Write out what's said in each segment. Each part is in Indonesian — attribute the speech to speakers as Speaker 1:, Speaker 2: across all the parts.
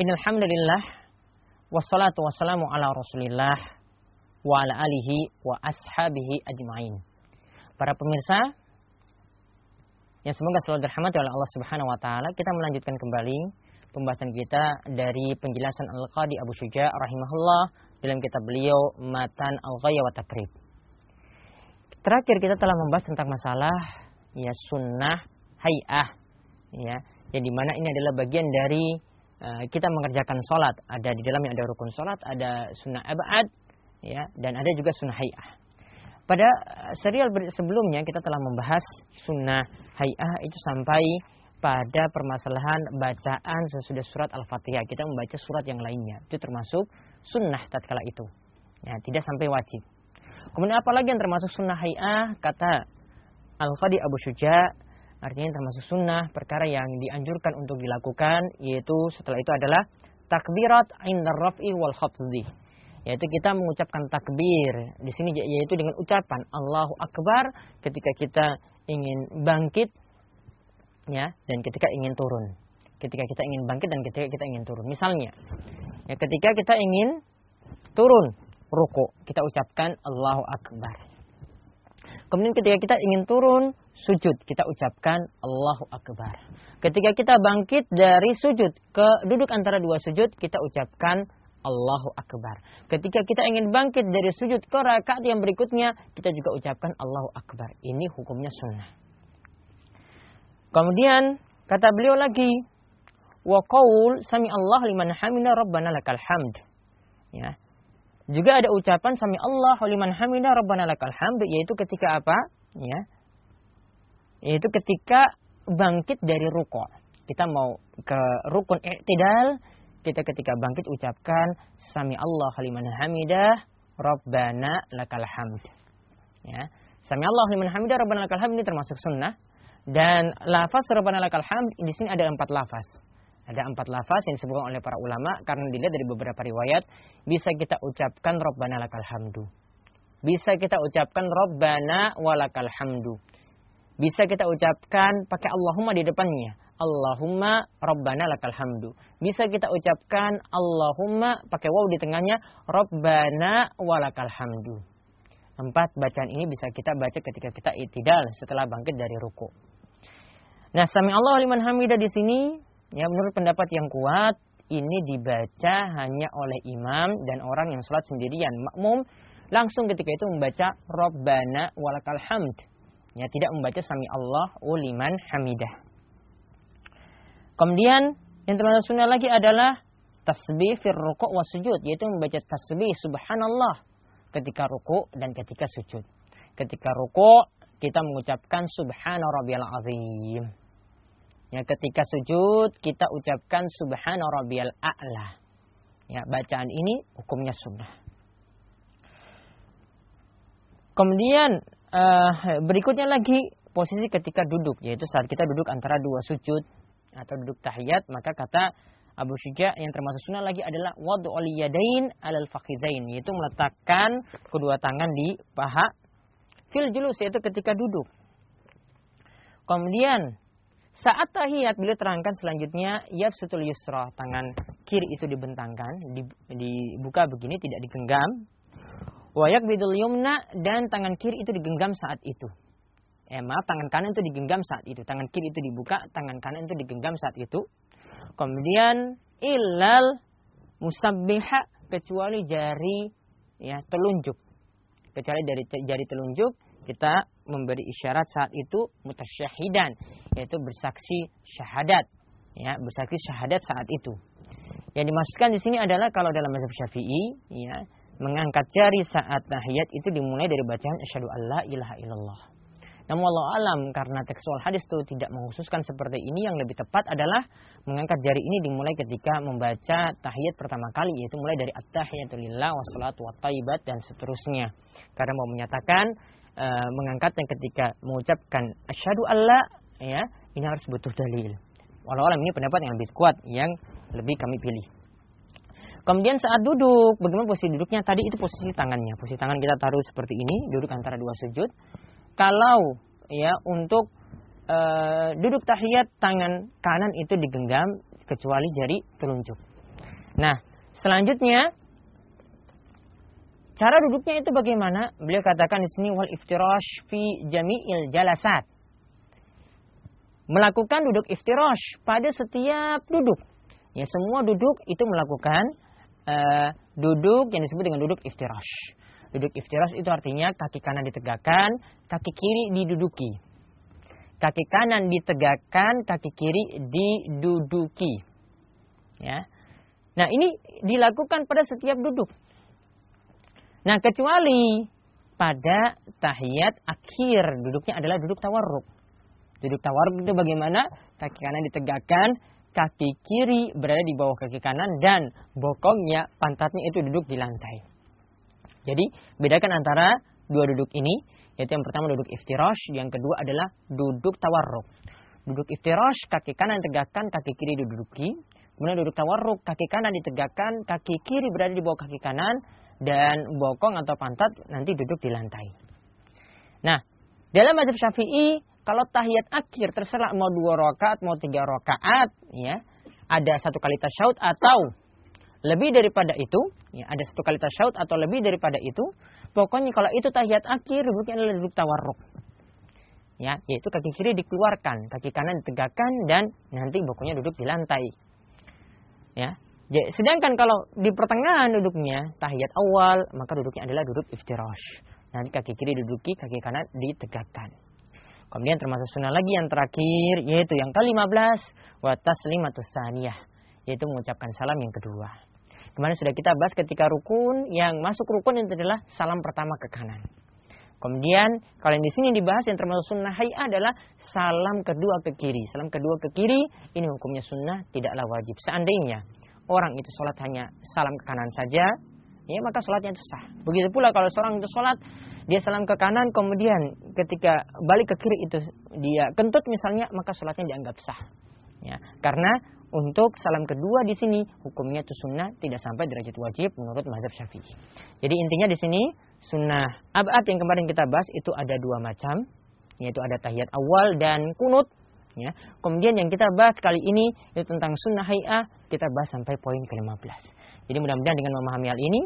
Speaker 1: Innalhamdulillah wassalatu wassalamu ala Rasulillah wa ala alihi wa ashabihi ajmain. Para pemirsa yang semoga selalu dirahmati oleh Allah Subhanahu wa taala, kita melanjutkan kembali pembahasan kita dari penjelasan Al-Qadi Abu Syuja rahimahullah dalam kitab beliau Matan Al-Ghaya wa Takrib. Terakhir kita telah membahas tentang masalah ya sunnah hay'ah ya yang di mana ini adalah bagian dari kita mengerjakan sholat ada di dalamnya ada rukun sholat ada sunnah abad ya dan ada juga sunnah hayah. Pada eh, serial sebelumnya kita telah membahas sunnah hayah itu sampai pada permasalahan bacaan sesudah surat al-fatihah. Kita membaca surat yang lainnya. Itu termasuk sunnah tatkala itu. Ya tidak sampai wajib. Kemudian apalagi yang termasuk sunnah hayah? Kata al-qadi abu syuja Artinya termasuk sunnah perkara yang dianjurkan untuk dilakukan yaitu setelah itu adalah takbirat indar raf'i wal khafdhi. Yaitu kita mengucapkan takbir di sini yaitu dengan ucapan Allahu Akbar ketika kita ingin bangkit ya dan ketika ingin turun. Ketika kita ingin bangkit dan ketika kita ingin turun. Misalnya, ya ketika kita ingin turun ruku, kita ucapkan Allahu Akbar. Kemudian ketika kita ingin turun sujud kita ucapkan Allahu Akbar. Ketika kita bangkit dari sujud ke duduk antara dua sujud kita ucapkan Allahu Akbar. Ketika kita ingin bangkit dari sujud ke rakaat yang berikutnya kita juga ucapkan Allahu Akbar. Ini hukumnya sunnah. Kemudian kata beliau lagi wa qaul sami Allah liman hamida rabbana lakal hamd. Ya. Juga ada ucapan sami Allah liman hamida rabbana lakal hamd yaitu ketika apa? Ya yaitu ketika bangkit dari ruko. Kita mau ke rukun i'tidal, kita ketika bangkit ucapkan sami Allah liman hamidah rabbana lakal hamd. Ya. Sami Allah liman hamidah rabbana lakal hamd ini termasuk sunnah dan lafaz rabbana lakal hamd di sini ada empat lafaz. Ada empat lafaz yang disebutkan oleh para ulama karena dilihat dari beberapa riwayat bisa kita ucapkan rabbana lakal hamdu. Bisa kita ucapkan rabbana walakal hamdu bisa kita ucapkan pakai Allahumma di depannya. Allahumma Rabbana lakal hamdu. Bisa kita ucapkan Allahumma pakai waw di tengahnya Rabbana walakal hamdu. Empat bacaan ini bisa kita baca ketika kita itidal setelah bangkit dari ruku. Nah, sami Allah liman hamidah di sini ya menurut pendapat yang kuat ini dibaca hanya oleh imam dan orang yang sholat sendirian makmum langsung ketika itu membaca Rabbana walakal hamd Ya, tidak membaca sami Allah uliman hamidah. Kemudian yang termasuk sunnah lagi adalah tasbih fir ruku' wa sujud, yaitu membaca tasbih subhanallah ketika ruku' dan ketika sujud. Ketika ruku' kita mengucapkan subhana rabbiyal azim. Ya, ketika sujud kita ucapkan subhana rabbiyal a'la. Ya, bacaan ini hukumnya sunnah. Kemudian uh, berikutnya lagi posisi ketika duduk yaitu saat kita duduk antara dua sujud atau duduk tahiyat maka kata Abu Syuja yang termasuk sunnah lagi adalah wadu yadain alal fakhidain yaitu meletakkan kedua tangan di paha fil julus yaitu ketika duduk. Kemudian saat tahiyat beliau terangkan selanjutnya yafsutul yusra tangan kiri itu dibentangkan dibuka begini tidak digenggam Wayak bidul yumna dan tangan kiri itu digenggam saat itu. Eh maaf, tangan kanan itu digenggam saat itu. Tangan kiri itu dibuka, tangan kanan itu digenggam saat itu. Kemudian ilal musabbiha kecuali jari ya telunjuk. Kecuali dari jari telunjuk kita memberi isyarat saat itu mutasyahidan yaitu bersaksi syahadat ya bersaksi syahadat saat itu. Yang dimaksudkan di sini adalah kalau dalam mazhab Syafi'i ya mengangkat jari saat tahiyat itu dimulai dari bacaan asyhadu alla ilaha illallah. Namun Allah alam karena tekstual hadis itu tidak mengkhususkan seperti ini yang lebih tepat adalah mengangkat jari ini dimulai ketika membaca tahiyat pertama kali yaitu mulai dari at-tahiyatulillah wassalatu wattaibat dan seterusnya. Karena mau menyatakan e, mengangkatnya ketika mengucapkan asyhadu alla ya ini harus butuh dalil. Walau alam ini pendapat yang lebih kuat yang lebih kami pilih. Kemudian saat duduk, bagaimana posisi duduknya? Tadi itu posisi tangannya. Posisi tangan kita taruh seperti ini, duduk antara dua sujud. Kalau ya untuk e, duduk tahiyat tangan kanan itu digenggam kecuali jari telunjuk. Nah, selanjutnya cara duduknya itu bagaimana? Beliau katakan di sini wal iftirash fi jami'il jalasat. Melakukan duduk iftirash pada setiap duduk. Ya, semua duduk itu melakukan uh, duduk yang disebut dengan duduk iftirash. Duduk iftirash itu artinya kaki kanan ditegakkan, kaki kiri diduduki. Kaki kanan ditegakkan, kaki kiri diduduki. Ya. Nah, ini dilakukan pada setiap duduk. Nah, kecuali pada tahiyat akhir duduknya adalah duduk tawarruk. Duduk tawarruk itu bagaimana? Kaki kanan ditegakkan, kaki kiri berada di bawah kaki kanan dan bokongnya, pantatnya itu duduk di lantai. Jadi, bedakan antara dua duduk ini, yaitu yang pertama duduk iftirash, yang kedua adalah duduk tawarruk. Duduk iftirash, kaki kanan tegakkan, kaki kiri diduduki. Kemudian duduk tawarruk, kaki kanan ditegakkan, kaki kiri berada di bawah kaki kanan, dan bokong atau pantat nanti duduk di lantai. Nah, dalam mazhab syafi'i, kalau tahiyat akhir terserah mau dua rakaat, mau tiga rakaat, ya, ada satu kali tasyahud atau lebih daripada itu, ya, ada satu kali tasyahud atau lebih daripada itu, pokoknya kalau itu tahiyat akhir, duduknya adalah duduk tawarruk. Ya, yaitu kaki kiri dikeluarkan, kaki kanan ditegakkan dan nanti bokongnya duduk di lantai. Ya. Sedangkan kalau di pertengahan duduknya tahiyat awal, maka duduknya adalah duduk iftirash. Nanti kaki kiri duduki, kaki kanan ditegakkan. Kemudian termasuk sunnah lagi yang terakhir yaitu yang ke-15 wa taslimatus saniyah yaitu mengucapkan salam yang kedua. Kemarin sudah kita bahas ketika rukun yang masuk rukun itu adalah salam pertama ke kanan. Kemudian kalau yang di sini dibahas yang termasuk sunnah hayya adalah salam kedua ke kiri. Salam kedua ke kiri ini hukumnya sunnah tidaklah wajib. Seandainya orang itu sholat hanya salam ke kanan saja, ya maka sholatnya itu sah. Begitu pula kalau seorang itu sholat dia salam ke kanan kemudian ketika balik ke kiri itu dia kentut misalnya maka sholatnya dianggap sah. Ya, karena untuk salam kedua di sini hukumnya itu sunnah tidak sampai derajat wajib menurut mazhab syafi'i. Jadi intinya di sini sunnah abad yang kemarin kita bahas itu ada dua macam, yaitu ada tahiyat awal dan kunut. Ya. Kemudian yang kita bahas kali ini itu tentang sunnah hayah, kita bahas sampai poin ke-15. Jadi mudah-mudahan dengan memahami hal ini,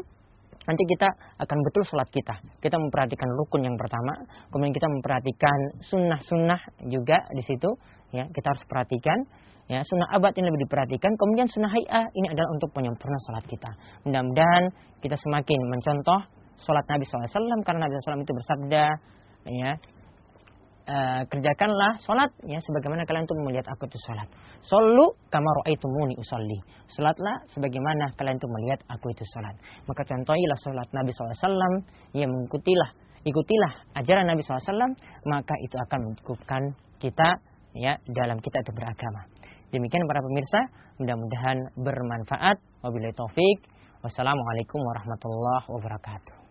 Speaker 1: nanti kita akan betul sholat kita. Kita memperhatikan rukun yang pertama, kemudian kita memperhatikan sunnah-sunnah juga di situ. Ya, kita harus perhatikan. Ya, sunnah abad ini lebih diperhatikan. Kemudian sunnah hayah ini adalah untuk penyempurna sholat kita. Mudah-mudahan kita semakin mencontoh sholat Nabi SAW karena Nabi SAW itu bersabda ya uh, kerjakanlah sholat ya sebagaimana kalian itu melihat aku itu sholat. Solu itu muni usolli. Sholatlah sebagaimana kalian itu melihat aku itu sholat. Maka contohilah sholat Nabi SAW ya mengikutilah ikutilah ajaran Nabi SAW maka itu akan mencukupkan kita ya dalam kita itu beragama. Demikian para pemirsa, mudah-mudahan bermanfaat. Wabillahi taufik. Wassalamualaikum warahmatullahi wabarakatuh.